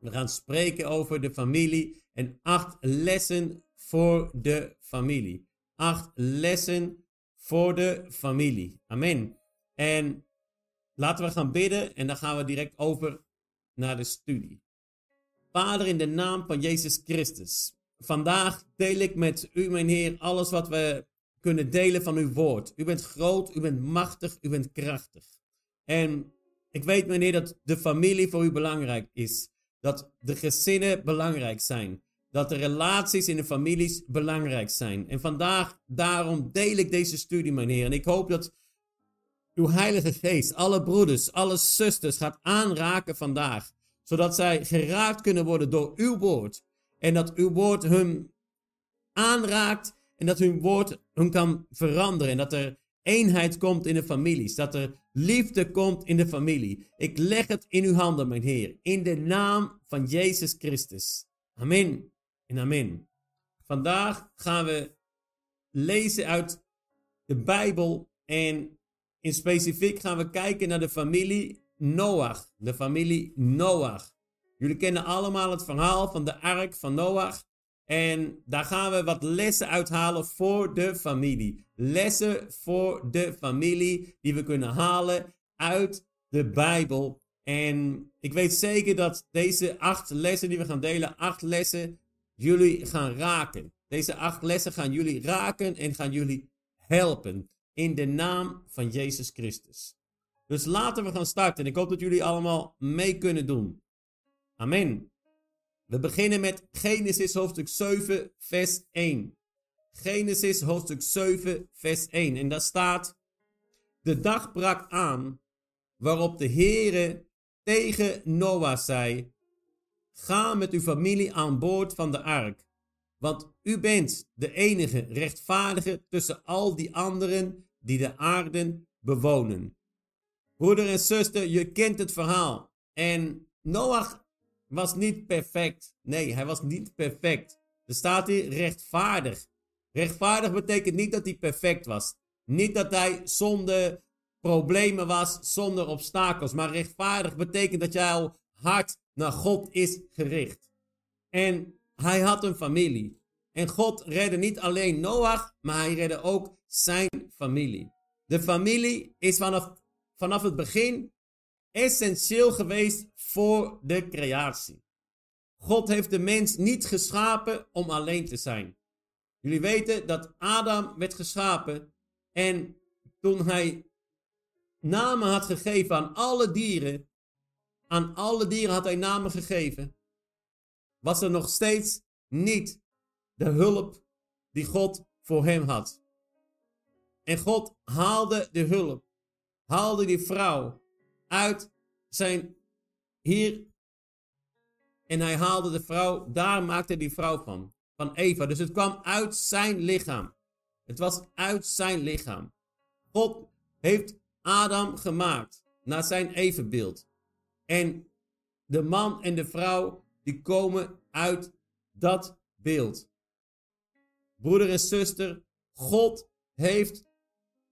We gaan spreken over de familie en acht lessen voor de familie. Acht lessen voor de familie. Amen. En laten we gaan bidden en dan gaan we direct over naar de studie. Vader, in de naam van Jezus Christus. Vandaag deel ik met u, mijn Heer, alles wat we kunnen delen van uw woord. U bent groot, u bent machtig, u bent krachtig. En ik weet, mijn Heer, dat de familie voor u belangrijk is. Dat de gezinnen belangrijk zijn. Dat de relaties in de families belangrijk zijn. En vandaag, daarom deel ik deze studie, mijn Heer. En ik hoop dat uw Heilige Geest, alle broeders, alle zusters gaat aanraken vandaag. Zodat zij geraakt kunnen worden door uw woord. En dat uw woord hun aanraakt en dat hun woord hun kan veranderen. En dat er eenheid komt in de families. Dat er liefde komt in de familie. Ik leg het in uw handen, mijn Heer. In de naam van Jezus Christus. Amen en amen. Vandaag gaan we lezen uit de Bijbel. En in specifiek gaan we kijken naar de familie Noach. De familie Noach. Jullie kennen allemaal het verhaal van de ark van Noach. En daar gaan we wat lessen uithalen voor de familie. Lessen voor de familie die we kunnen halen uit de Bijbel. En ik weet zeker dat deze acht lessen die we gaan delen, acht lessen, jullie gaan raken. Deze acht lessen gaan jullie raken en gaan jullie helpen. In de naam van Jezus Christus. Dus laten we gaan starten. Ik hoop dat jullie allemaal mee kunnen doen. Amen. We beginnen met Genesis hoofdstuk 7, vers 1. Genesis hoofdstuk 7, vers 1. En daar staat: De dag brak aan waarop de Heere tegen Noah zei: Ga met uw familie aan boord van de ark, want u bent de enige rechtvaardige tussen al die anderen die de aarde bewonen. Broeder en zuster, je kent het verhaal. En Noach was niet perfect. Nee, hij was niet perfect. Er staat hier rechtvaardig. Rechtvaardig betekent niet dat hij perfect was. Niet dat hij zonder problemen was, zonder obstakels. Maar rechtvaardig betekent dat jouw hart naar God is gericht. En hij had een familie. En God redde niet alleen Noach, maar hij redde ook zijn familie. De familie is vanaf, vanaf het begin essentieel geweest voor de creatie. God heeft de mens niet geschapen om alleen te zijn. Jullie weten dat Adam werd geschapen en toen hij namen had gegeven aan alle dieren, aan alle dieren had hij namen gegeven, was er nog steeds niet de hulp die God voor hem had. En God haalde de hulp, haalde die vrouw uit zijn hier. En hij haalde de vrouw, daar maakte die vrouw van. Van Eva. Dus het kwam uit zijn lichaam. Het was uit zijn lichaam. God heeft Adam gemaakt naar zijn evenbeeld. En de man en de vrouw die komen uit dat beeld. Broeder en zuster, God heeft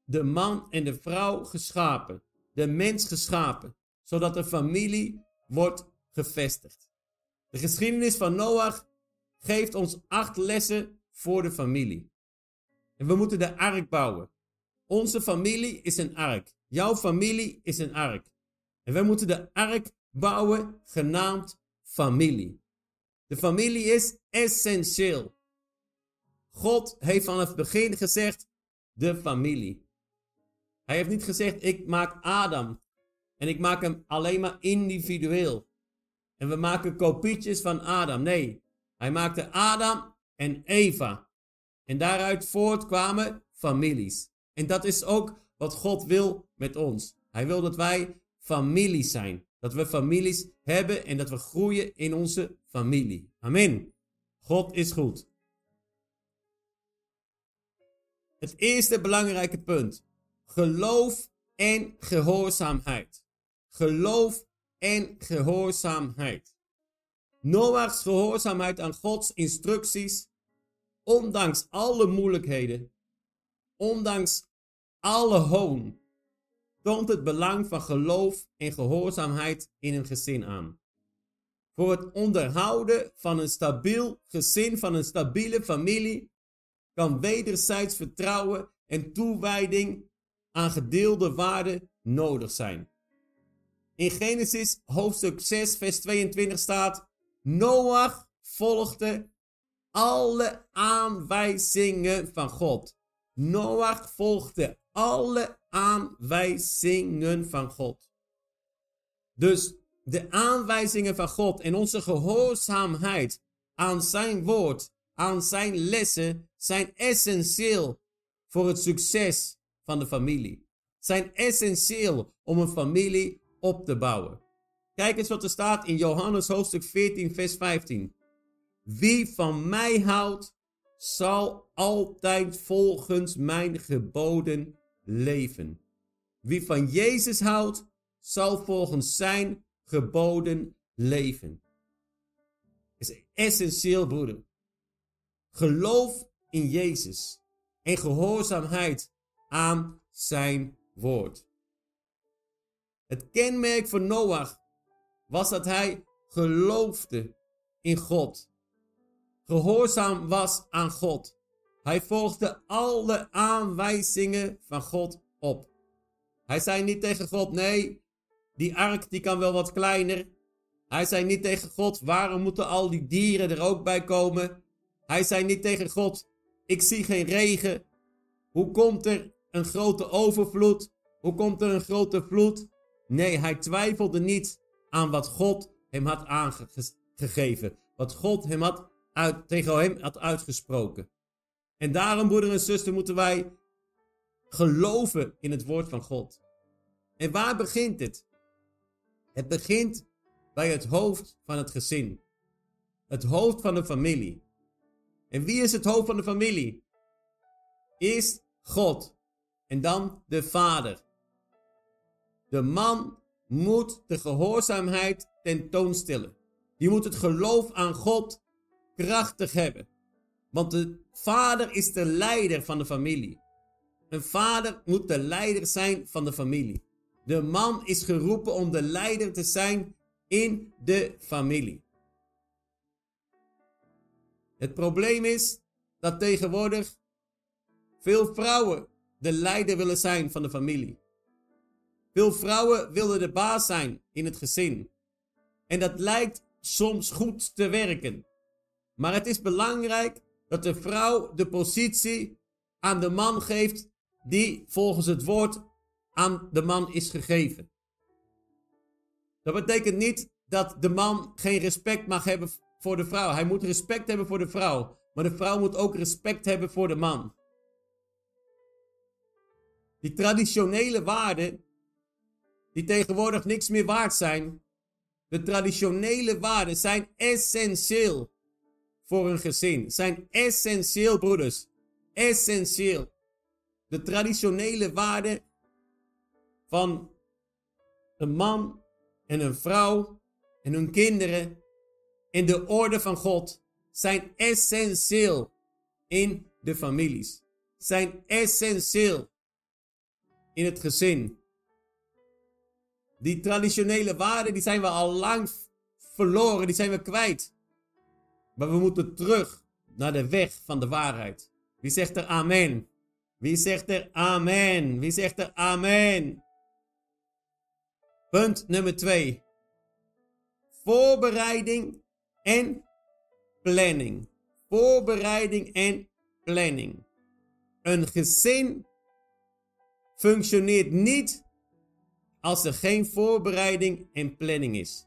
de man en de vrouw geschapen de mens geschapen, zodat een familie wordt gevestigd. De geschiedenis van Noach geeft ons acht lessen voor de familie. En we moeten de ark bouwen. Onze familie is een ark. Jouw familie is een ark. En we moeten de ark bouwen, genaamd familie. De familie is essentieel. God heeft vanaf het begin gezegd: de familie. Hij heeft niet gezegd, ik maak Adam. En ik maak hem alleen maar individueel. En we maken kopietjes van Adam. Nee, hij maakte Adam en Eva. En daaruit voortkwamen families. En dat is ook wat God wil met ons. Hij wil dat wij families zijn. Dat we families hebben en dat we groeien in onze familie. Amen. God is goed. Het eerste belangrijke punt. Geloof en gehoorzaamheid. Geloof en gehoorzaamheid. Noach's gehoorzaamheid aan Gods instructies, ondanks alle moeilijkheden, ondanks alle hoon, toont het belang van geloof en gehoorzaamheid in een gezin aan. voor het onderhouden van een stabiel gezin, van een stabiele familie, kan wederzijds vertrouwen en toewijding aan gedeelde waarden nodig zijn. In Genesis hoofdstuk 6, vers 22 staat: Noach volgde alle aanwijzingen van God. Noach volgde alle aanwijzingen van God. Dus de aanwijzingen van God en onze gehoorzaamheid aan zijn woord, aan zijn lessen, zijn essentieel voor het succes van de familie. Zijn essentieel om een familie op te bouwen. Kijk eens wat er staat in Johannes hoofdstuk 14, vers 15. Wie van mij houdt, zal altijd volgens mijn geboden leven. Wie van Jezus houdt, zal volgens zijn geboden leven. is essentieel, broeder. Geloof in Jezus en gehoorzaamheid aan zijn woord. Het kenmerk van Noach was dat hij geloofde in God. Gehoorzaam was aan God. Hij volgde alle aanwijzingen van God op. Hij zei niet tegen God: nee, die ark die kan wel wat kleiner. Hij zei niet tegen God: waarom moeten al die dieren er ook bij komen? Hij zei niet tegen God: ik zie geen regen. Hoe komt er een grote overvloed? Hoe komt er een grote vloed? Nee, hij twijfelde niet aan wat God hem had aangegeven. Wat God hem had uit, tegen hem had uitgesproken. En daarom, broeder en zuster, moeten wij geloven in het woord van God. En waar begint het? Het begint bij het hoofd van het gezin. Het hoofd van de familie. En wie is het hoofd van de familie? Eerst God en dan de vader. De man moet de gehoorzaamheid tentoonstellen. Die moet het geloof aan God krachtig hebben. Want de vader is de leider van de familie. Een vader moet de leider zijn van de familie. De man is geroepen om de leider te zijn in de familie. Het probleem is dat tegenwoordig veel vrouwen de leider willen zijn van de familie. Veel vrouwen willen de baas zijn in het gezin. En dat lijkt soms goed te werken. Maar het is belangrijk dat de vrouw de positie aan de man geeft die volgens het woord aan de man is gegeven. Dat betekent niet dat de man geen respect mag hebben voor de vrouw. Hij moet respect hebben voor de vrouw. Maar de vrouw moet ook respect hebben voor de man. Die traditionele waarden, die tegenwoordig niks meer waard zijn. De traditionele waarden zijn essentieel voor een gezin. Zijn essentieel, broeders. Essentieel. De traditionele waarden van een man en een vrouw en hun kinderen in de orde van God zijn essentieel in de families. Zijn essentieel in het gezin. Die traditionele waarden die zijn we al lang verloren, die zijn we kwijt. Maar we moeten terug naar de weg van de waarheid. Wie zegt er amen? Wie zegt er amen? Wie zegt er amen? Punt nummer 2. Voorbereiding en planning. Voorbereiding en planning. Een gezin functioneert niet als er geen voorbereiding en planning is.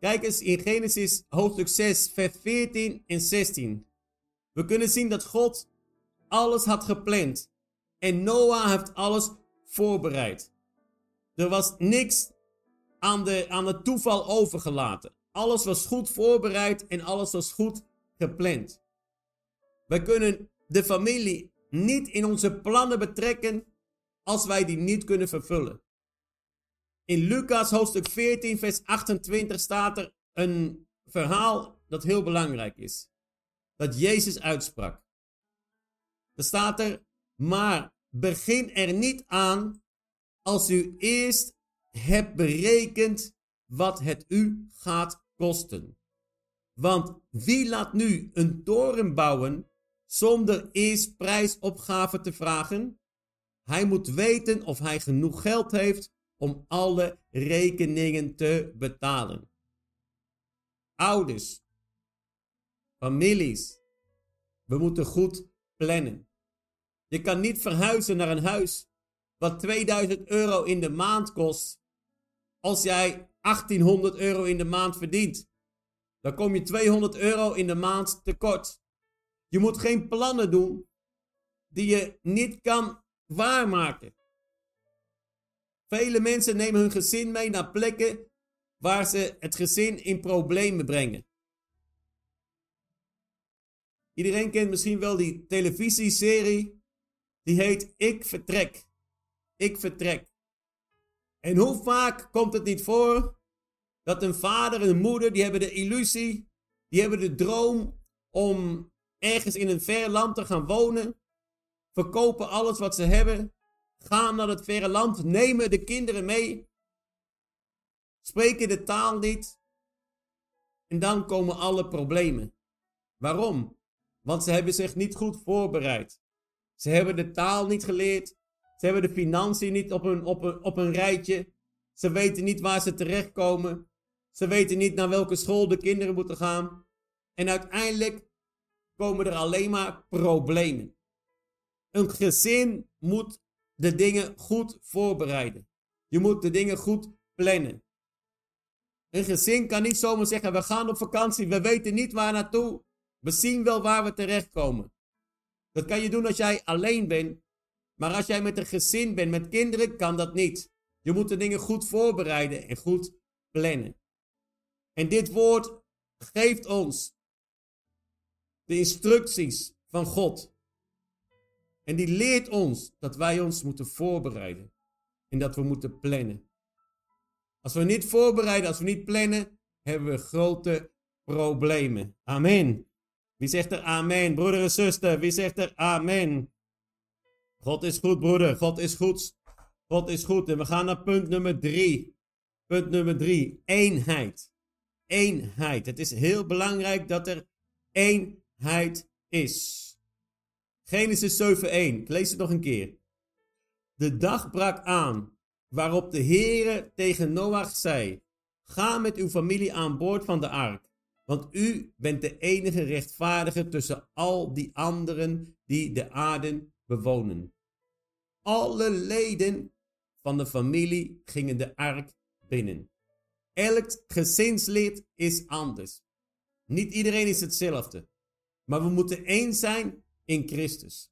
Kijk eens in Genesis hoofdstuk 6, vers 14 en 16. We kunnen zien dat God alles had gepland en Noah heeft alles voorbereid. Er was niks aan, de, aan het toeval overgelaten. Alles was goed voorbereid en alles was goed gepland. Wij kunnen de familie niet in onze plannen betrekken als wij die niet kunnen vervullen. In Lucas hoofdstuk 14, vers 28 staat er een verhaal dat heel belangrijk is. Dat Jezus uitsprak. Er staat er, maar begin er niet aan als u eerst hebt berekend wat het u gaat kosten. Want wie laat nu een toren bouwen zonder eerst prijsopgave te vragen? Hij moet weten of hij genoeg geld heeft om alle rekeningen te betalen. Ouders, families, we moeten goed plannen. Je kan niet verhuizen naar een huis wat 2000 euro in de maand kost als jij 1800 euro in de maand verdient. Dan kom je 200 euro in de maand tekort. Je moet geen plannen doen die je niet kan waarmaken. Vele mensen nemen hun gezin mee naar plekken waar ze het gezin in problemen brengen. Iedereen kent misschien wel die televisieserie. Die heet Ik Vertrek. Ik Vertrek. En hoe vaak komt het niet voor dat een vader en een moeder, die hebben de illusie, die hebben de droom om ergens in een ver land te gaan wonen, verkopen alles wat ze hebben, gaan naar het verre land, nemen de kinderen mee, spreken de taal niet en dan komen alle problemen. Waarom? Want ze hebben zich niet goed voorbereid. Ze hebben de taal niet geleerd. Ze hebben de financiën niet op een, op een, rijtje. Ze weten niet waar ze terechtkomen. Ze weten niet naar welke school de kinderen moeten gaan. En uiteindelijk komen er alleen maar problemen. Een gezin moet de dingen goed voorbereiden. Je moet de dingen goed plannen. Een gezin kan niet zomaar zeggen: we gaan op vakantie, we weten niet waar naartoe. We zien wel waar we terechtkomen. Dat kan je doen als jij alleen bent. Maar als jij met een gezin bent, met kinderen, kan dat niet. Je moet de dingen goed voorbereiden en goed plannen. En dit woord geeft ons de instructies van God. En die leert ons dat wij ons moeten voorbereiden en dat we moeten plannen. Als we niet voorbereiden, als we niet plannen, hebben we grote problemen. Amen. Wie zegt er amen? Broeder en zuster, wie zegt er amen? God is goed, broeder. God is goed. God is goed. En we gaan naar punt nummer drie. Punt nummer drie. Eenheid. Eenheid. Het is heel belangrijk dat er eenheid is. Genesis 7:1. Ik lees het nog een keer. De dag brak aan waarop de Heere tegen Noach zei: Ga met uw familie aan boord van de ark, want u bent de enige rechtvaardige tussen al die anderen die de aarde bewonen. Alle leden van de familie gingen de ark binnen. Elk gezinslid is anders. Niet iedereen is hetzelfde. Maar we moeten één zijn in Christus.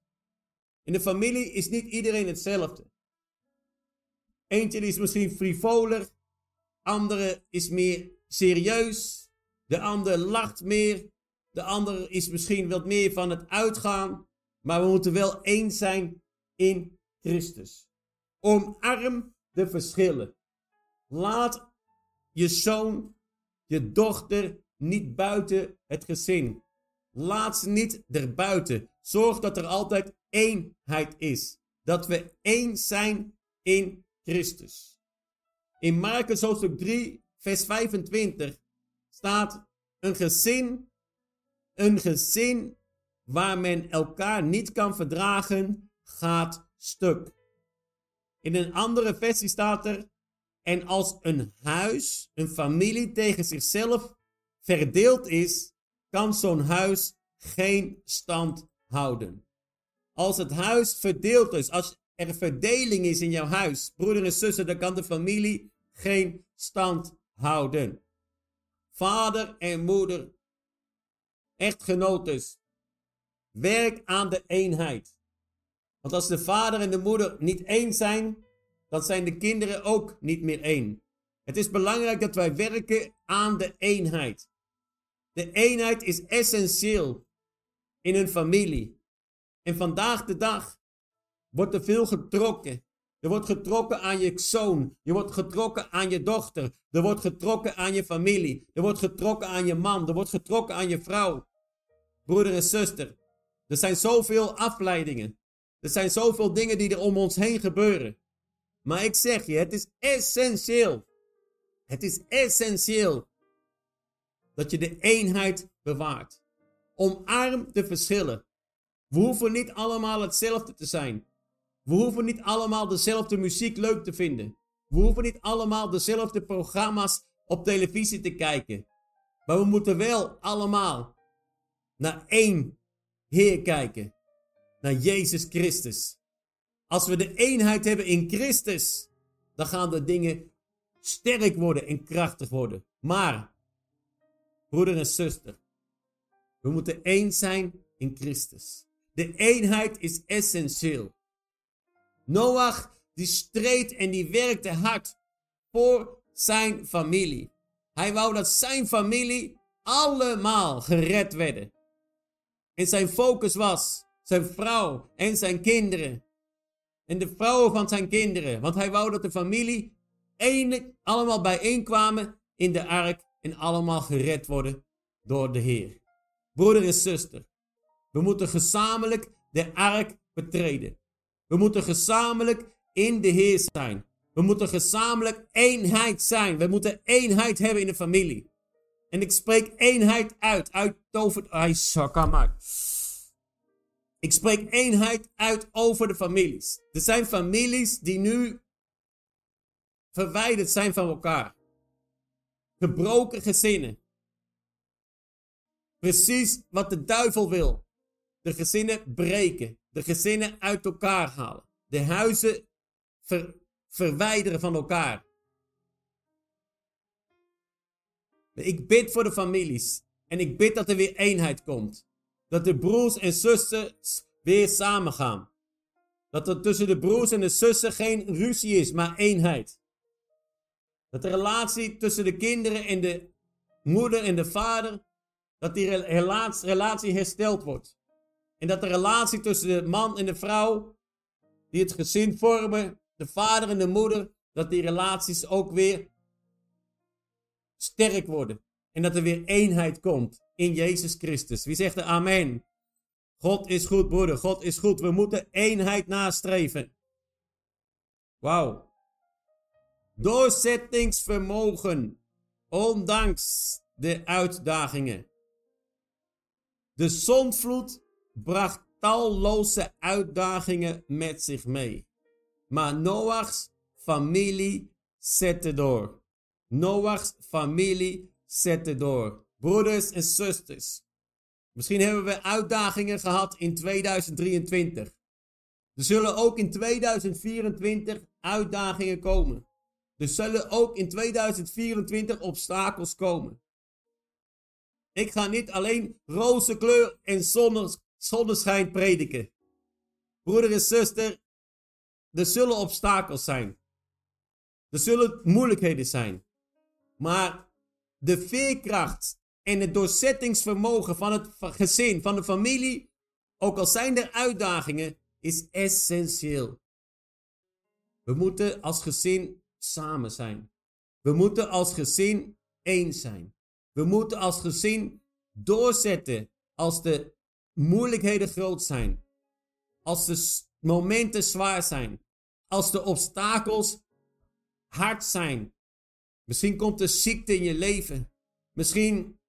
In de familie is niet iedereen hetzelfde. Eentje is misschien frivoler, andere is meer serieus, de ander lacht meer, de ander is misschien wat meer van het uitgaan, maar we moeten wel één zijn in Christus. Omarm de verschillen. Laat je zoon, je dochter niet buiten het gezin. Laat ze niet erbuiten. Zorg dat er altijd eenheid is. Dat we één zijn in Christus. In Marcus hoofdstuk 3, vers 25 staat een gezin, een gezin waar men elkaar niet kan verdragen, gaat stuk. In een andere versie staat er, en als een huis, een familie tegen zichzelf verdeeld is, kan zo'n huis geen stand houden. Als het huis verdeeld is, als er verdeling is in jouw huis, broeder en zussen, dan kan de familie geen stand houden. Vader en moeder, echtgenotes, werk aan de eenheid. Want als de vader en de moeder niet één zijn, dan zijn de kinderen ook niet meer één. Het is belangrijk dat wij werken aan de eenheid. De eenheid is essentieel in een familie. En vandaag de dag wordt er veel getrokken. Er wordt getrokken aan je zoon. Je wordt getrokken aan je dochter. Er wordt getrokken aan je familie. Er wordt getrokken aan je man. Er wordt getrokken aan je vrouw. Broeder en zuster. Er zijn zoveel afleidingen. Er zijn zoveel dingen die er om ons heen gebeuren. Maar ik zeg je, het is essentieel. Het is essentieel dat je de eenheid bewaart. Omarm de verschillen. We hoeven niet allemaal hetzelfde te zijn. We hoeven niet allemaal dezelfde muziek leuk te vinden. We hoeven niet allemaal dezelfde programma's op televisie te kijken. Maar we moeten wel allemaal naar één Heer kijken. Naar Jezus Christus. Als we de eenheid hebben in Christus, dan gaan de dingen sterk worden en krachtig worden. Maar, broeder en zuster, we moeten één zijn in Christus. De eenheid is essentieel. Noach die streed en die werkte hard voor zijn familie. Hij wou dat zijn familie allemaal gered werden. En zijn focus was zijn vrouw en zijn kinderen. En de vrouwen van zijn kinderen. Want hij wou dat de familie eindelijk allemaal bijeenkwamen in de ark en allemaal gered worden door de Heer. Broeder en zuster, we moeten gezamenlijk de ark betreden. We moeten gezamenlijk in de Heer zijn. We moeten gezamenlijk eenheid zijn. We moeten eenheid hebben in de familie. En ik spreek eenheid uit. Uit maar. Ik spreek eenheid uit over de families. Er zijn families die nu verwijderd zijn van elkaar. Gebroken gezinnen. Precies wat de duivel wil. De gezinnen breken. De gezinnen uit elkaar halen. De huizen verwijderen van elkaar. Ik bid voor de families. En ik bid dat er weer eenheid komt. Dat de broers en zussen weer samen gaan. Dat er tussen de broers en de zussen geen ruzie is, maar eenheid. Dat de relatie tussen de kinderen en de moeder en de vader, dat die relatie hersteld wordt. En dat de relatie tussen de man en de vrouw, die het gezin vormen, de vader en de moeder, dat die relaties ook weer sterk worden. En dat er weer eenheid komt in Jezus Christus. Wie zegt er amen? God is goed, broeder. God is goed. We moeten eenheid nastreven. Wauw. Doorzettingsvermogen. Ondanks de uitdagingen. De zondvloed bracht talloze uitdagingen met zich mee. Maar Noachs familie zette door. Noachs familie zette door. Broeders en zusters. Misschien hebben we uitdagingen gehad in 2023. Er zullen ook in 2024 uitdagingen komen. Er zullen ook in 2024 obstakels komen. Ik ga niet alleen roze kleur en zonneschijn prediken. Broeder en zuster, er zullen obstakels zijn. Er zullen moeilijkheden zijn. Maar de veerkracht en het doorzettingsvermogen van het gezin, van de familie, ook al zijn er uitdagingen, is essentieel. We moeten als gezin samen zijn. We moeten als gezin één zijn. We moeten als gezin doorzetten als de moeilijkheden groot zijn. Als de momenten zwaar zijn. Als de obstakels hard zijn. Misschien komt er ziekte in je leven. Misschien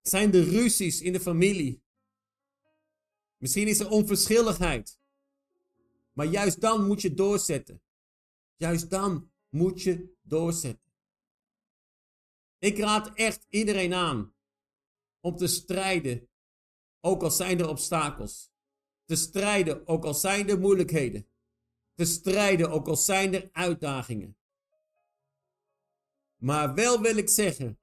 zijn er ruzies in de familie. Misschien is er onverschilligheid. Maar juist dan moet je doorzetten. Juist dan moet je doorzetten. Ik raad echt iedereen aan om te strijden, ook al zijn er obstakels. Te strijden, ook al zijn er moeilijkheden. Te strijden, ook al zijn er uitdagingen. Maar wel wil ik zeggen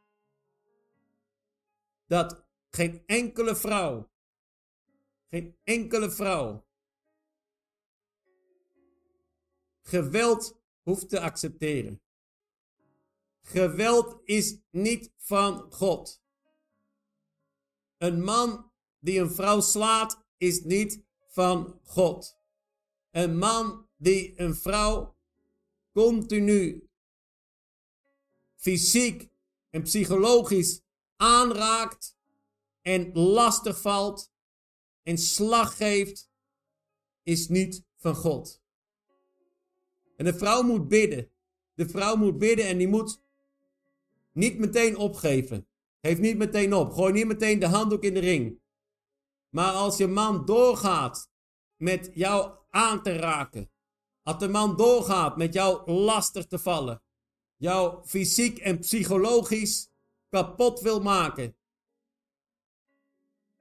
dat geen enkele vrouw, geen enkele vrouw geweld hoeft te accepteren. Geweld is niet van God. Een man die een vrouw slaat is niet van God. Een man die een vrouw continu fysiek en psychologisch aanraakt en lastig valt en slag geeft, is niet van God. En de vrouw moet bidden. De vrouw moet bidden en die moet niet meteen opgeven. Geef niet meteen op. Gooi niet meteen de handdoek in de ring. Maar als je man doorgaat met jou aan te raken. Als de man doorgaat met jou lastig te vallen. Jou fysiek en psychologisch kapot wil maken.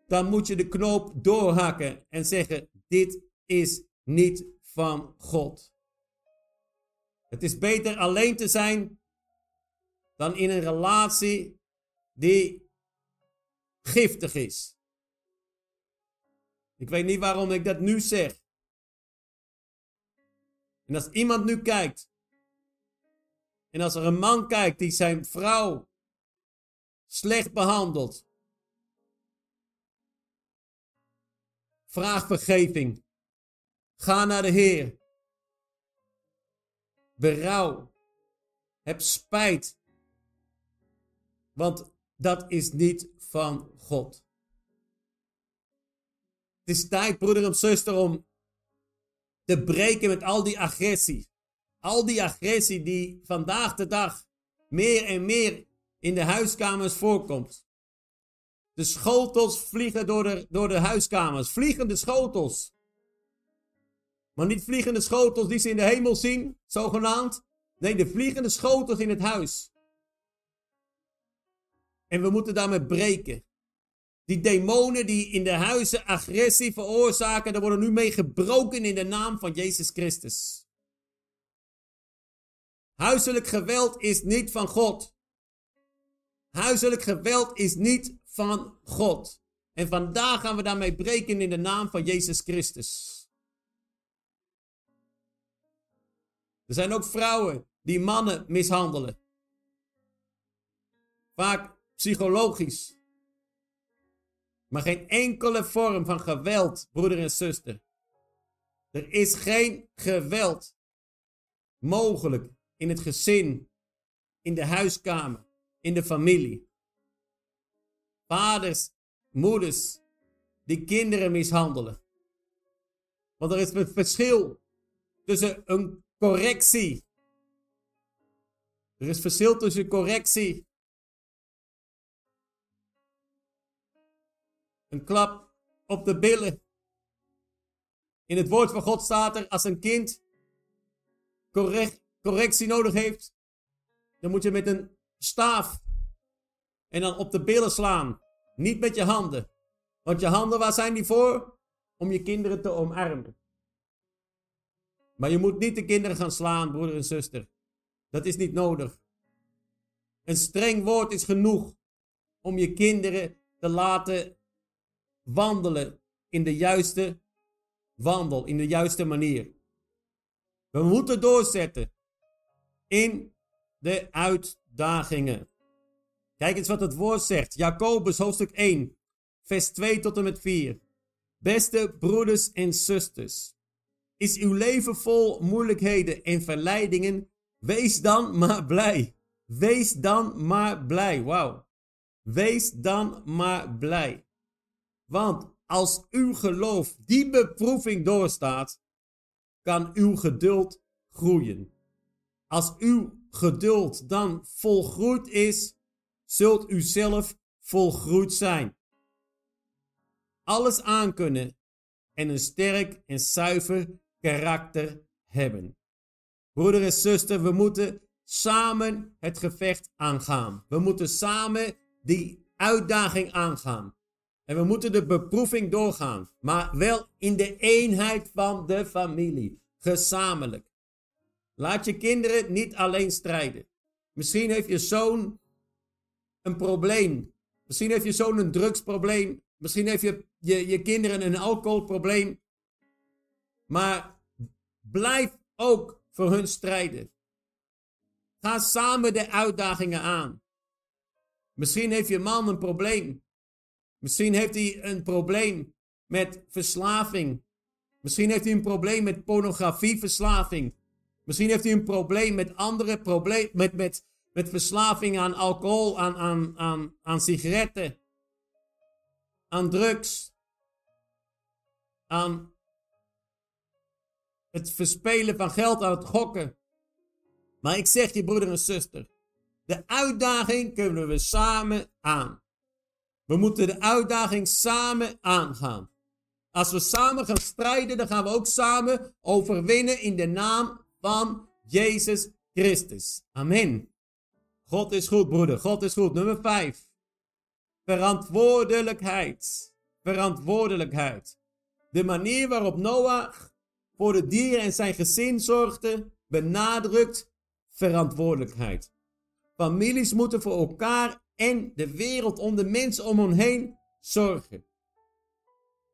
Dan moet je de knoop doorhakken en zeggen: Dit is niet van God. Het is beter alleen te zijn dan in een relatie die giftig is. Ik weet niet waarom ik dat nu zeg. En als iemand nu kijkt, en als er een man kijkt die zijn vrouw slecht behandelt, vraag vergeving. Ga naar de Heer. Berouw. Heb spijt. Want dat is niet van God. Het is tijd, broeder en zuster, om te breken met al die agressie. Al die agressie die vandaag de dag meer en meer in de huiskamers voorkomt. De schotels vliegen door de, door de huiskamers. Vliegende schotels. Maar niet vliegende schotels die ze in de hemel zien, zogenaamd. Nee, de vliegende schotels in het huis. En we moeten daarmee breken. Die demonen die in de huizen agressie veroorzaken, daar worden nu mee gebroken in de naam van Jezus Christus. Huiselijk geweld is niet van God. Huiselijk geweld is niet van God. En vandaag gaan we daarmee breken in de naam van Jezus Christus. Er zijn ook vrouwen die mannen mishandelen. Vaak psychologisch. Maar geen enkele vorm van geweld, broeder en zuster. Er is geen geweld mogelijk in het gezin, in de huiskamer, in de familie. Vaders, moeders die kinderen mishandelen. Want er is een verschil tussen een correctie. Er is verschil tussen correctie Een klap op de billen. In het woord van God staat er, als een kind correct, correctie nodig heeft, dan moet je met een staaf en dan op de billen slaan. Niet met je handen. Want je handen, waar zijn die voor? Om je kinderen te omarmen. Maar je moet niet de kinderen gaan slaan, broeder en zuster. Dat is niet nodig. Een streng woord is genoeg om je kinderen te laten wandelen in de juiste wandel, in de juiste manier. We moeten doorzetten in de uitdagingen. Kijk eens wat het woord zegt. Jacobus hoofdstuk 1, vers 2 tot en met 4. Beste broeders en zusters, is uw leven vol moeilijkheden en verleidingen? Wees dan maar blij. Wees dan maar blij. Wauw. Wees dan maar blij. Want als uw geloof die beproeving doorstaat, kan uw geduld groeien. Als uw geduld dan volgroeid is, zult u zelf volgroeid zijn. Alles aankunnen en een sterk en zuiver karakter hebben. Broeder en zuster, we moeten samen het gevecht aangaan. We moeten samen die uitdaging aangaan. En we moeten de beproeving doorgaan. Maar wel in de eenheid van de familie. Gezamenlijk. Laat je kinderen niet alleen strijden. Misschien heeft je zoon een probleem. Misschien heeft je zoon een drugsprobleem. Misschien heeft je, je, je kinderen een alcoholprobleem. Maar blijf ook voor hun strijden. Ga samen de uitdagingen aan. Misschien heeft je man een probleem. Misschien heeft hij een probleem met verslaving. Misschien heeft hij een probleem met pornografieverslaving. Misschien heeft hij een probleem met andere problemen, met, met, met verslaving aan alcohol, aan, aan, aan, aan sigaretten, aan drugs, aan het verspelen van geld, aan het gokken. Maar ik zeg je broeder en zuster, De uitdaging kunnen we samen aan. We moeten de uitdaging samen aangaan. Als we samen gaan strijden, dan gaan we ook samen overwinnen in de naam van Jezus Christus. Amen. God is goed, broeder. God is goed. Nummer 5. Verantwoordelijkheid. Verantwoordelijkheid. De manier waarop Noach voor de dieren en zijn gezin zorgde, benadrukt verantwoordelijkheid. Families moeten voor elkaar en de wereld om de mensen om hen heen zorgen.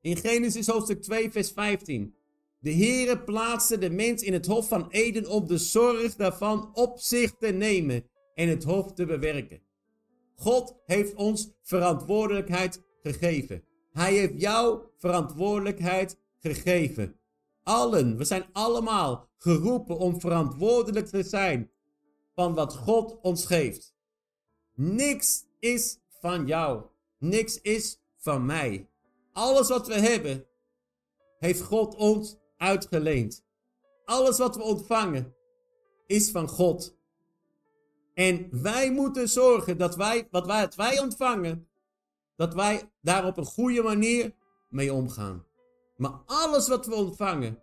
In Genesis hoofdstuk 2, vers 15. De Heere plaatste de mens in het hof van Eden om de zorg daarvan op zich te nemen en het hof te bewerken. God heeft ons verantwoordelijkheid gegeven. Hij heeft jou verantwoordelijkheid gegeven. Allen, we zijn allemaal geroepen om verantwoordelijk te zijn van wat God ons geeft. Niks is van jou. Niks is van mij. Alles wat we hebben, heeft God ons uitgeleend. Alles wat we ontvangen, is van God. En wij moeten zorgen dat wij, wat wij, wat wij ontvangen, dat wij daar op een goede manier mee omgaan. Maar alles wat we ontvangen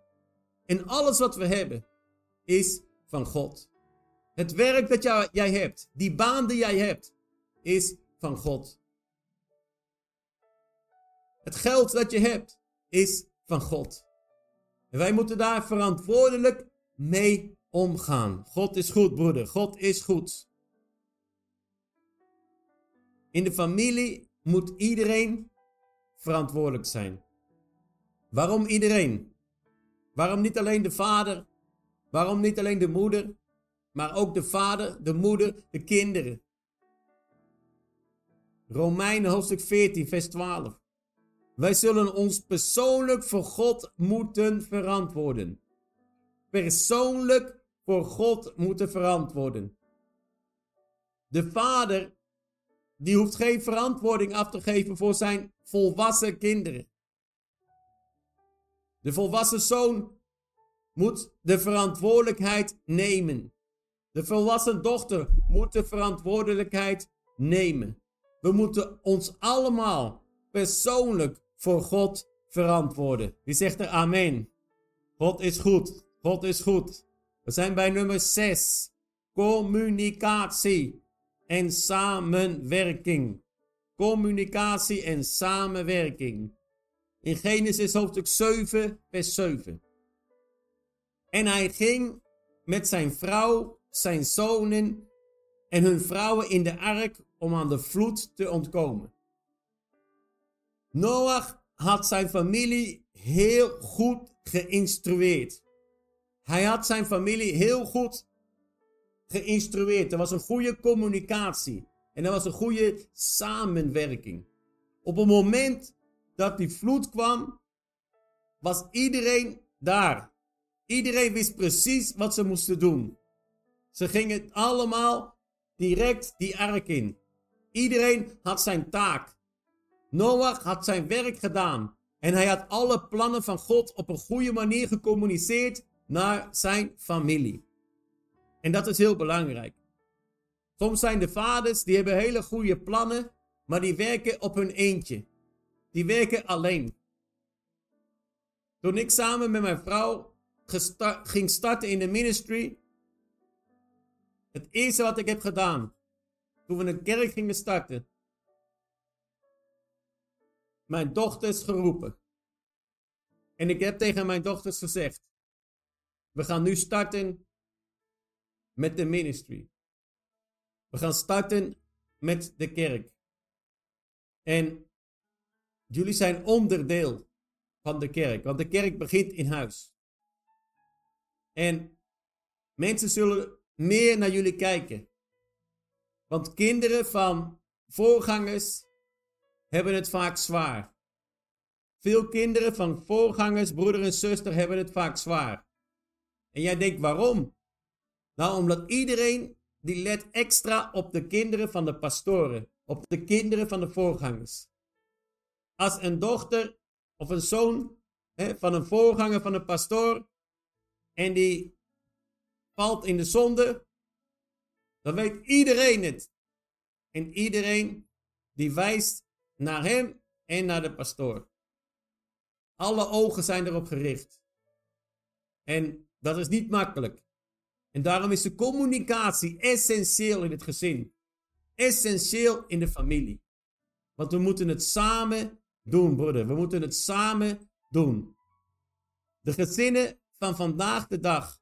en alles wat we hebben, is van God. Het werk dat jij hebt, die baan die jij hebt, is van God. Het geld dat je hebt, is van God. En wij moeten daar verantwoordelijk mee omgaan. God is goed, broeder. God is goed. In de familie moet iedereen verantwoordelijk zijn. Waarom iedereen? Waarom niet alleen de vader? Waarom niet alleen de moeder? Maar ook de vader, de moeder, de kinderen. Romeinen hoofdstuk 14, vers 12. Wij zullen ons persoonlijk voor God moeten verantwoorden. Persoonlijk voor God moeten verantwoorden. De vader, die hoeft geen verantwoording af te geven voor zijn volwassen kinderen. De volwassen zoon moet de verantwoordelijkheid nemen. De volwassen dochter moet de verantwoordelijkheid nemen. We moeten ons allemaal persoonlijk voor God verantwoorden. Wie zegt er amen? God is goed. God is goed. We zijn bij nummer 6. Communicatie en samenwerking. Communicatie en samenwerking. In Genesis hoofdstuk 7, vers 7. En hij ging met zijn vrouw, zijn zonen en hun vrouwen in de ark om aan de vloed te ontkomen. Noach had zijn familie heel goed geïnstrueerd. Hij had zijn familie heel goed geïnstrueerd. Er was een goede communicatie. En er was een goede samenwerking. Op het moment dat die vloed kwam, was iedereen daar. Iedereen wist precies wat ze moesten doen. Ze gingen allemaal direct die ark in. Iedereen had zijn taak. Noach had zijn werk gedaan. En hij had alle plannen van God op een goede manier gecommuniceerd naar zijn familie. En dat is heel belangrijk. Soms zijn de vaders, die hebben hele goede plannen, maar die werken op hun eentje. Die werken alleen. Toen ik samen met mijn vrouw ging starten in de ministry, het eerste wat ik heb gedaan, toen we een kerk gingen starten, mijn dochters geroepen. En ik heb tegen mijn dochters gezegd: We gaan nu starten met de ministry. We gaan starten met de kerk. En jullie zijn onderdeel van de kerk, want de kerk begint in huis. En mensen zullen meer naar jullie kijken. Want kinderen van voorgangers hebben het vaak zwaar. Veel kinderen van voorgangers, broeder en zuster, hebben het vaak zwaar. En jij denkt waarom? Nou, omdat iedereen die let extra op de kinderen van de pastoren, op de kinderen van de voorgangers. Als een dochter of een zoon hè, van een voorganger van een pastoor en die valt in de zonde, Dan weet iedereen het. En iedereen die wijst naar hem en naar de pastoor. Alle ogen zijn erop gericht. En dat is niet makkelijk. En daarom is de communicatie essentieel in het gezin. Essentieel in de familie. Want we moeten het samen doen, broeder. We moeten het samen doen. De gezinnen van vandaag de dag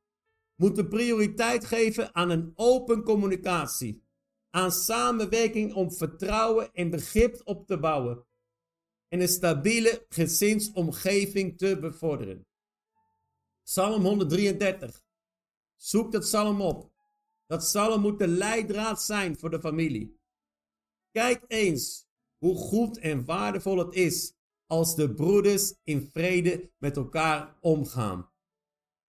moeten prioriteit geven aan een open communicatie. Aan samenwerking om vertrouwen en begrip op te bouwen. En een stabiele gezinsomgeving te bevorderen. Psalm 133. Zoek dat psalm op. Dat psalm moet de leidraad zijn voor de familie. Kijk eens hoe goed en waardevol het is als de broeders in vrede met elkaar omgaan.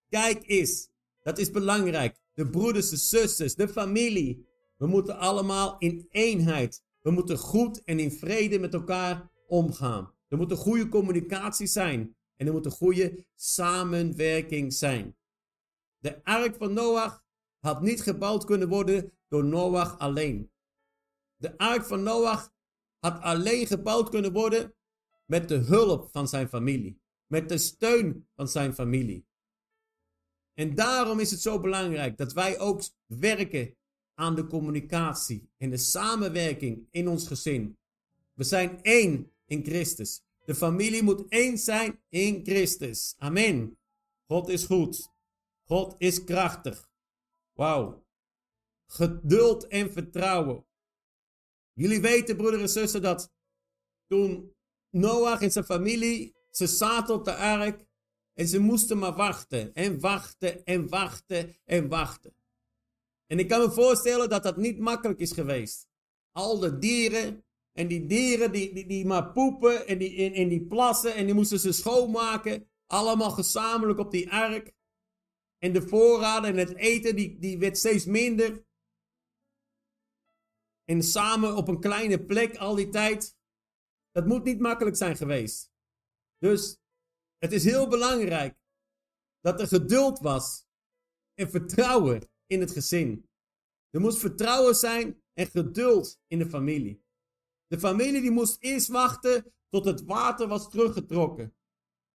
Kijk eens, dat is belangrijk. De broeders, de zusters, de familie. We moeten allemaal in eenheid. We moeten goed en in vrede met elkaar omgaan. Er moet een goede communicatie zijn. En er moet een goede samenwerking zijn. De ark van Noach had niet gebouwd kunnen worden door Noach alleen. De ark van Noach had alleen gebouwd kunnen worden met de hulp van zijn familie. Met de steun van zijn familie. En daarom is het zo belangrijk dat wij ook werken aan de communicatie en de samenwerking in ons gezin. We zijn één in Christus. De familie moet één zijn in Christus. Amen. God is goed. God is krachtig. Wauw. Geduld en vertrouwen. Jullie weten, broeder en zussen, dat toen Noach en zijn familie, ze zaten op de ark en ze moesten maar wachten en wachten en wachten en wachten. En ik kan me voorstellen dat dat niet makkelijk is geweest. Al de dieren en die dieren die, die, die maar poepen en die, in, in die plassen en die moesten ze schoonmaken. Allemaal gezamenlijk op die ark. En de voorraden en het eten die, die werd steeds minder. En samen op een kleine plek al die tijd. Dat moet niet makkelijk zijn geweest. Dus het is heel belangrijk dat er geduld was en vertrouwen in het gezin. Er moest vertrouwen zijn en geduld in de familie. De familie die moest eerst wachten tot het water was teruggetrokken.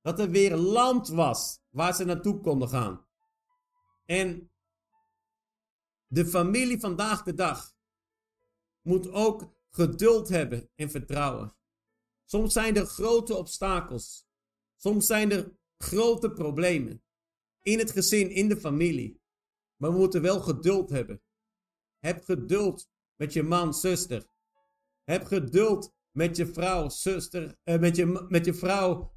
Dat er weer land was waar ze naartoe konden gaan. En de familie vandaag de dag moet ook geduld hebben en vertrouwen. Soms zijn er grote obstakels. Soms zijn er grote problemen. In het gezin, in de familie. Maar we moeten wel geduld hebben. Heb geduld met je man, zuster. Heb geduld met je vrouw, zuster, eh, met, je, met je vrouw,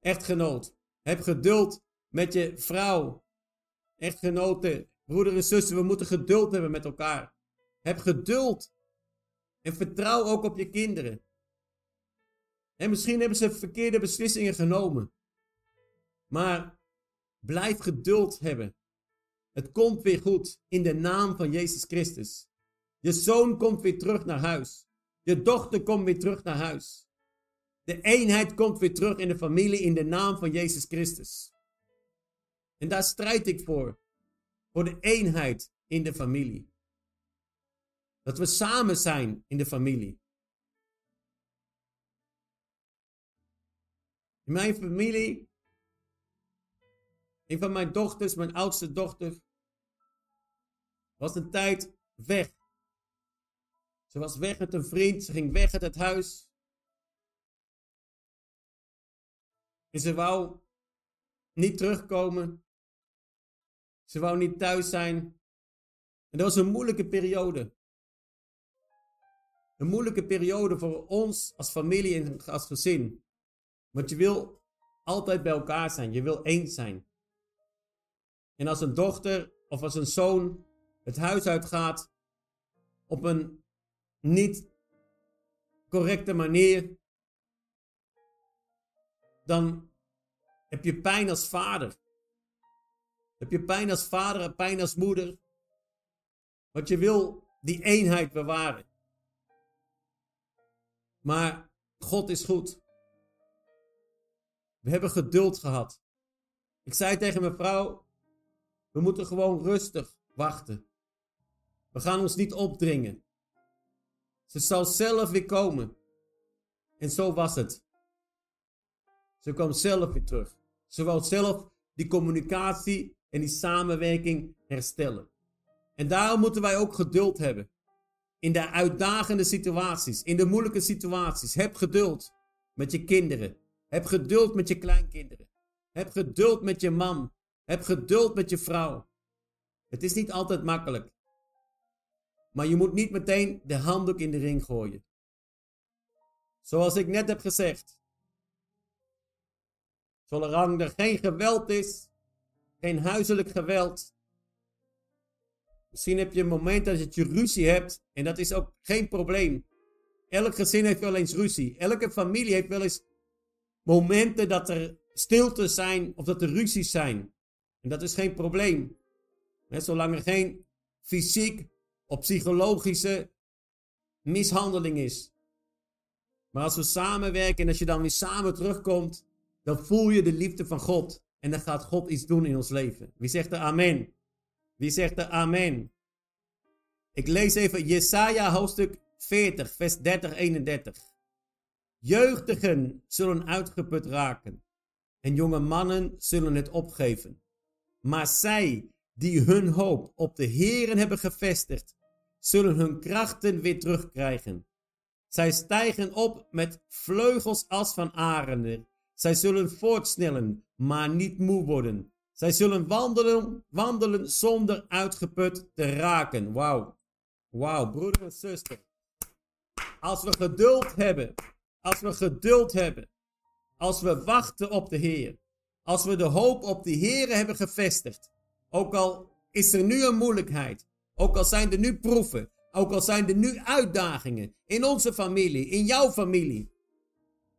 echtgenoot. Heb geduld met je vrouw, echtgenoten, broeder en zuster. We moeten geduld hebben met elkaar. Heb geduld. En vertrouw ook op je kinderen. En misschien hebben ze verkeerde beslissingen genomen. Maar blijf geduld hebben. Het komt weer goed in de naam van Jezus Christus. Je zoon komt weer terug naar huis. Je dochter komt weer terug naar huis. De eenheid komt weer terug in de familie in de naam van Jezus Christus. En daar strijd ik voor. Voor de eenheid in de familie. Dat we samen zijn in de familie. In mijn familie, een van mijn dochters, mijn oudste dochter, was een tijd weg. Ze was weg met een vriend, ze ging weg uit het huis. En ze wou niet terugkomen. Ze wou niet thuis zijn. En dat was een moeilijke periode. Een moeilijke periode voor ons als familie en als gezin. Want je wil altijd bij elkaar zijn. Je wil eens zijn. En als een dochter of als een zoon het huis uitgaat op een niet correcte manier, dan heb je pijn als vader. Heb je pijn als vader en pijn als moeder. Want je wil die eenheid bewaren. Maar God is goed. We hebben geduld gehad. Ik zei tegen mijn vrouw: we moeten gewoon rustig wachten. We gaan ons niet opdringen. Ze zal zelf weer komen. En zo was het. Ze kwam zelf weer terug. Ze wou zelf die communicatie en die samenwerking herstellen. En daarom moeten wij ook geduld hebben. In de uitdagende situaties, in de moeilijke situaties. Heb geduld met je kinderen. Heb geduld met je kleinkinderen. Heb geduld met je man. Heb geduld met je vrouw. Het is niet altijd makkelijk. Maar je moet niet meteen de handdoek in de ring gooien. Zoals ik net heb gezegd. Zolang er geen geweld is, geen huiselijk geweld. Misschien heb je een moment dat je ruzie hebt en dat is ook geen probleem. Elk gezin heeft wel eens ruzie. Elke familie heeft wel eens momenten dat er stilte zijn of dat er ruzies zijn. En dat is geen probleem. zolang er geen fysiek of psychologische mishandeling is. Maar als we samenwerken en als je dan weer samen terugkomt, dan voel je de liefde van God. En dan gaat God iets doen in ons leven. Wie zegt er amen? Wie zegt er amen? Ik lees even Jesaja hoofdstuk 40, vers 30, 31. Jeugdigen zullen uitgeput raken en jonge mannen zullen het opgeven. Maar zij die hun hoop op de Heeren hebben gevestigd, zullen hun krachten weer terugkrijgen. Zij stijgen op met vleugels als van arenden. Zij zullen voortsnellen, maar niet moe worden. Zij zullen wandelen, wandelen zonder uitgeput te raken. Wauw. Wauw, broeder en zuster. Als we geduld hebben, als we geduld hebben, als we wachten op de Heer, als we de hoop op de Heer hebben gevestigd, ook al is er nu een moeilijkheid, ook al zijn er nu proeven, ook al zijn er nu uitdagingen in onze familie, in jouw familie.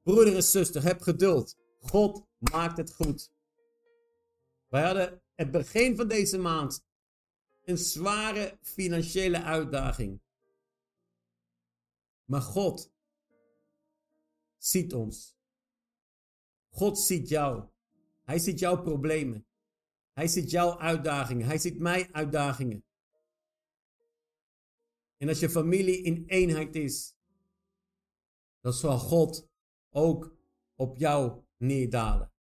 Broeder en zuster, heb geduld. God maakt het goed. Wij hadden het begin van deze maand een zware financiële uitdaging. Maar God ziet ons. God ziet jou. Hij ziet jouw problemen. Hij ziet jouw uitdagingen. Hij ziet mijn uitdagingen. En als je familie in eenheid is, dan zal God ook op jou neerdalen.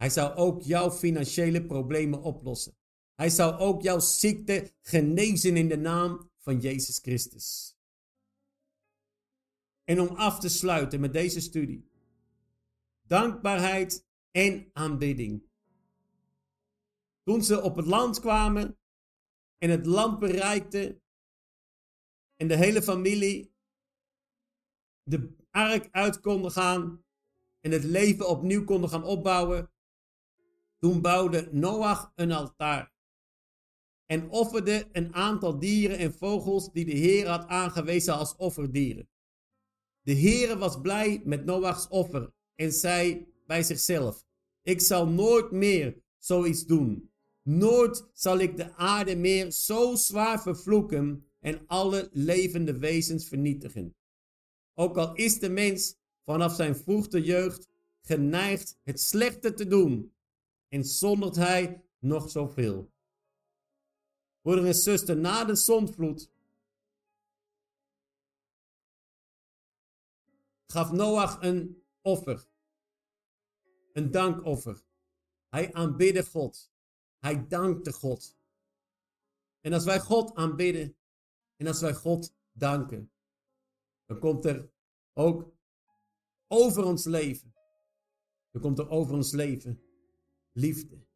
Hij zou ook jouw financiële problemen oplossen. Hij zou ook jouw ziekte genezen in de naam van Jezus Christus. En om af te sluiten met deze studie. Dankbaarheid en aanbidding. Toen ze op het land kwamen en het land bereikten en de hele familie de ark uit konden gaan en het leven opnieuw konden gaan opbouwen, toen bouwde Noach een altaar en offerde een aantal dieren en vogels die de Heer had aangewezen als offerdieren. De Heer was blij met Noachs offer en zei bij zichzelf: Ik zal nooit meer zoiets doen. Nooit zal ik de aarde meer zo zwaar vervloeken en alle levende wezens vernietigen. Ook al is de mens vanaf zijn vroegte jeugd geneigd het slechte te doen, en zondert hij nog zoveel. Broeder en zuster, na de zondvloed gaf Noach een offer. Een dankoffer. Hij aanbidde God. Hij dankte God. En als wij God aanbidden en als wij God danken, dan komt er ook over ons leven, dan komt er over ons leven liefde.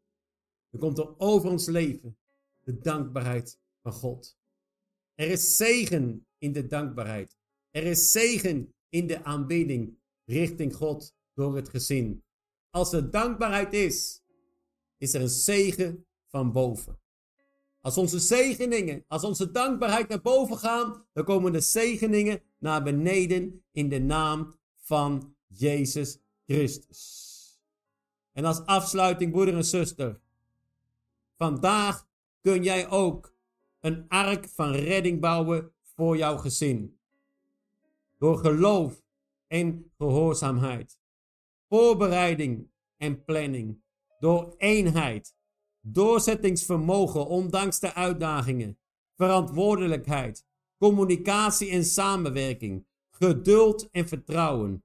Dan komt er over ons leven de dankbaarheid van God. Er is zegen in de dankbaarheid. Er is zegen in de aanbidding richting God door het gezin. Als er dankbaarheid is, is er een zegen van boven. Als onze zegeningen, als onze dankbaarheid naar boven gaan, dan komen de zegeningen naar beneden in de naam van Jezus Christus. En als afsluiting, broeder en zuster, vandaag kun jij ook een ark van redding bouwen voor jouw gezin. Door geloof en gehoorzaamheid. Voorbereiding en planning. Door eenheid. Doorzettingsvermogen ondanks de uitdagingen. verantwoordelijkheid, communicatie en samenwerking, geduld en vertrouwen,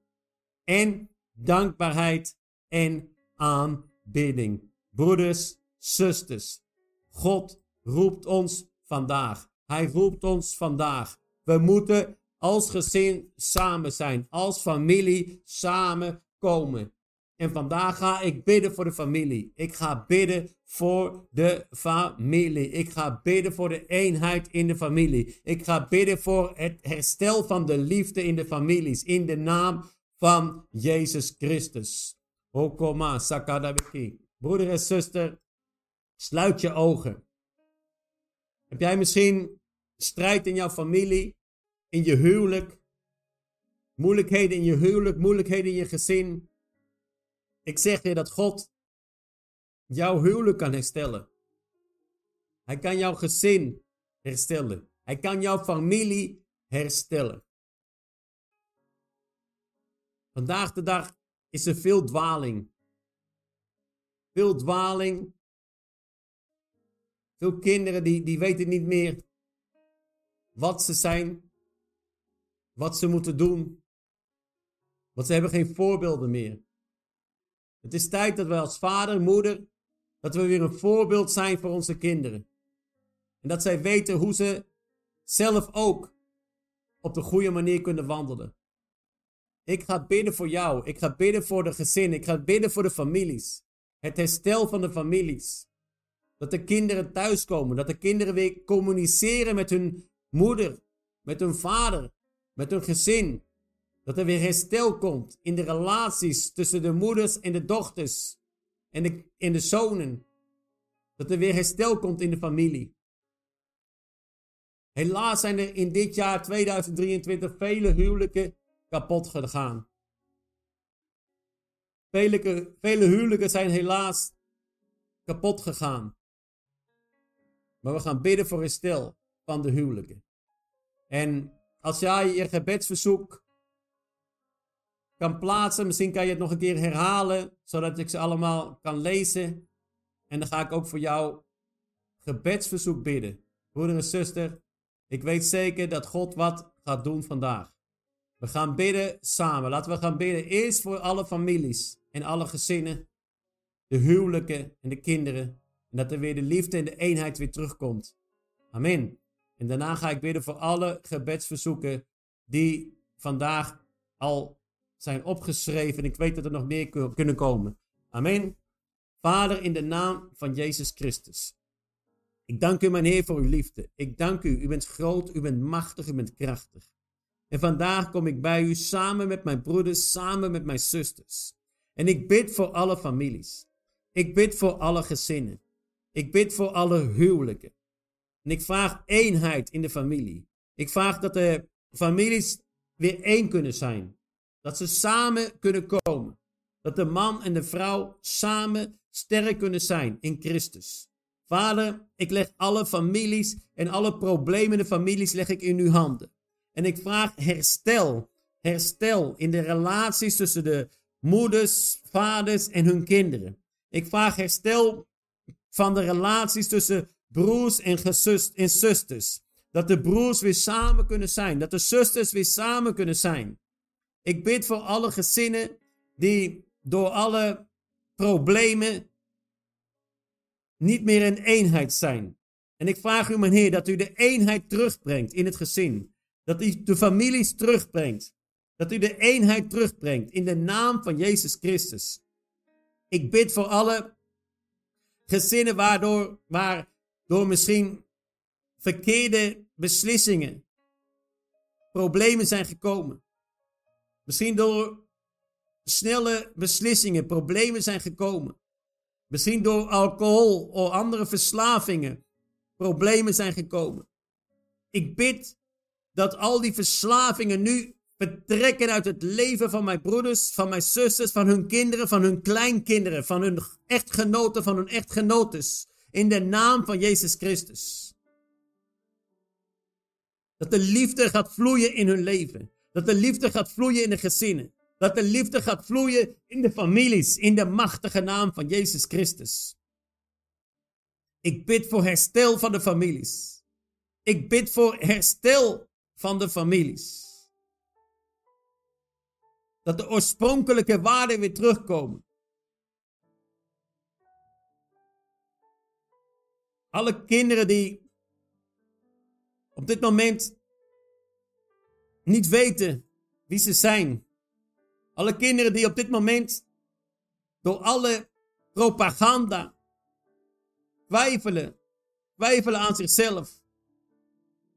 en dankbaarheid en aanbidding. Broeders, zusters, God roept ons vandaag. Hij roept ons vandaag. We moeten als gezin samen zijn, als familie samen komen. En vandaag ga ik bidden voor de familie. Ik ga bidden voor de familie. Ik ga bidden voor de eenheid in de familie. Ik ga bidden voor het herstel van de liefde in de families. In de naam van Jezus Christus. Okoma sakadabiki. Broeder en zuster, sluit je ogen. Heb jij misschien strijd in jouw familie, in je huwelijk, moeilijkheden in je huwelijk, moeilijkheden in je gezin? Ik zeg je dat God jouw huwelijk kan herstellen. Hij kan jouw gezin herstellen. Hij kan jouw familie herstellen. Vandaag de dag is er veel dwaling. Veel dwaling. Veel kinderen die, die weten niet meer wat ze zijn, wat ze moeten doen. Want ze hebben geen voorbeelden meer. Het is tijd dat wij als vader, moeder, dat we weer een voorbeeld zijn voor onze kinderen. En dat zij weten hoe ze zelf ook op de goede manier kunnen wandelen. Ik ga bidden voor jou. Ik ga bidden voor de gezinnen. Ik ga bidden voor de families. Het herstel van de families. Dat de kinderen thuiskomen. Dat de kinderen weer communiceren met hun moeder, met hun vader, met hun gezin. Dat er weer herstel komt in de relaties tussen de moeders en de dochters en de, en de zonen. Dat er weer herstel komt in de familie. Helaas zijn er in dit jaar 2023 vele huwelijken kapot gegaan. Vele, vele huwelijken zijn helaas kapot gegaan. Maar we gaan bidden voor herstel van de huwelijken. En als jij je gebedsverzoek kan plaatsen, misschien kan je het nog een keer herhalen, zodat ik ze allemaal kan lezen. En dan ga ik ook voor jou gebedsverzoek bidden. Broeder en zuster, ik weet zeker dat God wat gaat doen vandaag. We gaan bidden samen. Laten we gaan bidden eerst voor alle families en alle gezinnen, de huwelijken en de kinderen. En dat er weer de liefde en de eenheid weer terugkomt. Amen. En daarna ga ik bidden voor alle gebedsverzoeken die vandaag al zijn opgeschreven. Ik weet dat er nog meer kunnen komen. Amen. Vader, in de naam van Jezus Christus. Ik dank u, mijn Heer, voor uw liefde. Ik dank u. U bent groot, u bent machtig, u bent krachtig. En vandaag kom ik bij u samen met mijn broeders, samen met mijn zusters. En ik bid voor alle families. Ik bid voor alle gezinnen. Ik bid voor alle huwelijken. En ik vraag eenheid in de familie. Ik vraag dat de families weer één kunnen zijn. Dat ze samen kunnen komen. Dat de man en de vrouw samen sterk kunnen zijn in Christus. Vader, ik leg alle families en alle problemen in de families leg ik in uw handen. En ik vraag herstel. Herstel in de relaties tussen de moeders, vaders en hun kinderen. Ik vraag herstel van de relaties tussen broers en, gesust, en zusters. Dat de broers weer samen kunnen zijn. Dat de zusters weer samen kunnen zijn. Ik bid voor alle gezinnen die door alle problemen niet meer in eenheid zijn. En ik vraag u, mijn Heer, dat u de eenheid terugbrengt in het gezin. Dat u de families terugbrengt. Dat u de eenheid terugbrengt in de naam van Jezus Christus. Ik bid voor alle gezinnen waardoor, waardoor misschien verkeerde beslissingen, problemen zijn gekomen. Misschien door snelle beslissingen, problemen zijn gekomen. Misschien door alcohol of andere verslavingen, problemen zijn gekomen. Ik bid dat al die verslavingen nu vertrekken uit het leven van mijn broeders, van mijn zusters, van hun kinderen, van hun kleinkinderen, van hun echtgenoten, van hun echtgenotes. In de naam van Jezus Christus. Dat de liefde gaat vloeien in hun leven. Dat de liefde gaat vloeien in de gezinnen. Dat de liefde gaat vloeien in de families. In de machtige naam van Jezus Christus. Ik bid voor herstel van de families. Ik bid voor herstel van de families. Dat de oorspronkelijke waarden weer terugkomen. Alle kinderen die op dit moment niet weten wie ze zijn. Alle kinderen die op dit moment door alle propaganda twijfelen, twijfelen aan zichzelf,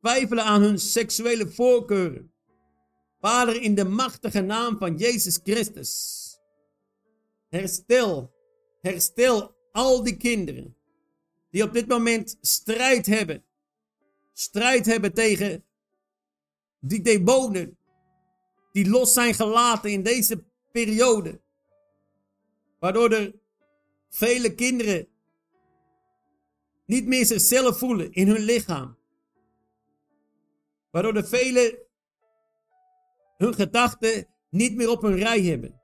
twijfelen aan hun seksuele voorkeuren. Vader, in de machtige naam van Jezus Christus, herstel, herstel al die kinderen die op dit moment strijd hebben. Strijd hebben tegen die demonen die los zijn gelaten in deze periode. Waardoor er vele kinderen niet meer zichzelf voelen in hun lichaam. Waardoor de velen hun gedachten niet meer op hun rij hebben.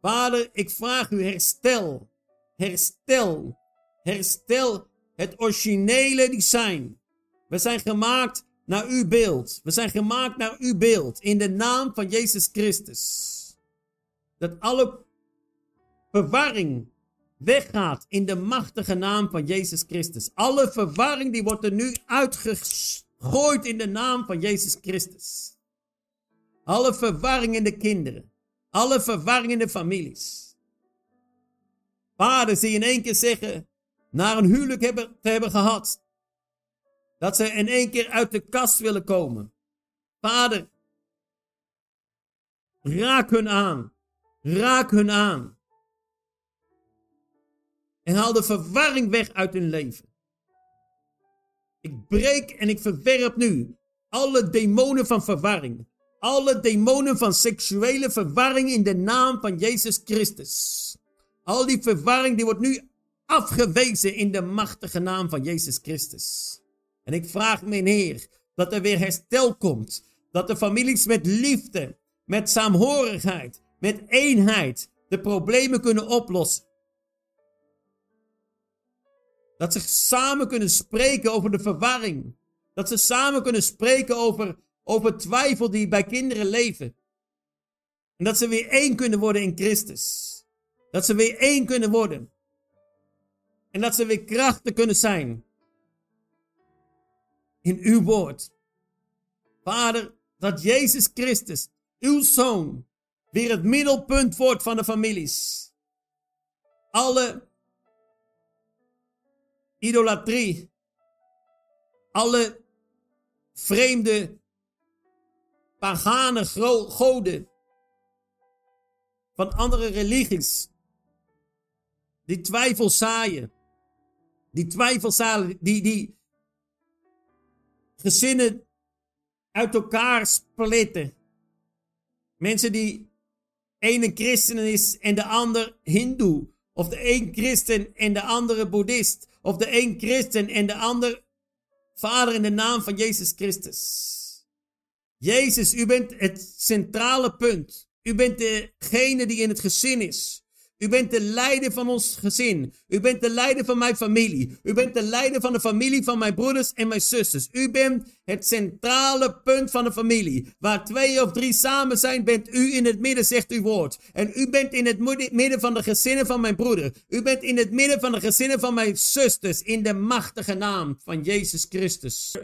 Vader, ik vraag u herstel, herstel, herstel het originele design. We zijn gemaakt naar uw beeld. We zijn gemaakt naar uw beeld. In de naam van Jezus Christus. Dat alle verwarring weggaat in de machtige naam van Jezus Christus. Alle verwarring die wordt er nu uitgegooid in de naam van Jezus Christus. Alle verwarring in de kinderen. Alle verwarring in de families. Vaders die in één keer zeggen, naar een huwelijk hebben, te hebben gehad. Dat ze in één keer uit de kast willen komen. Vader, raak hun aan. Raak hun aan. En haal de verwarring weg uit hun leven. Ik breek en ik verwerp nu alle demonen van verwarring. Alle demonen van seksuele verwarring in de naam van Jezus Christus. Al die verwarring die wordt nu afgewezen in de machtige naam van Jezus Christus. En ik vraag mijn Heer dat er weer herstel komt. Dat de families met liefde, met saamhorigheid, met eenheid de problemen kunnen oplossen. Dat ze samen kunnen spreken over de verwarring. Dat ze samen kunnen spreken over, over twijfel die bij kinderen leven. En dat ze weer één kunnen worden in Christus. Dat ze weer één kunnen worden. En dat ze weer krachtig kunnen zijn. In uw woord. Vader, dat Jezus Christus, uw zoon, weer het middelpunt wordt van de families. Alle idolatrie, alle vreemde pagane goden van andere religies, die twijfel zaaien, die twijfel zaaien, die, die gezinnen uit elkaar splitten. Mensen die ene christen is en de ander hindoe. Of de een christen en de andere boeddhist. Of de een christen en de ander vader in de naam van Jezus Christus. Jezus, u bent het centrale punt. U bent degene die in het gezin is. U bent de leider van ons gezin. U bent de leider van mijn familie. U bent de leider van de familie van mijn broeders en mijn zusters. U bent het centrale punt van de familie. Waar twee of drie samen zijn, bent u in het midden, zegt uw woord. En u bent in het midden van de gezinnen van mijn broeder. U bent in het midden van de gezinnen van mijn zusters. In de machtige naam van Jezus Christus.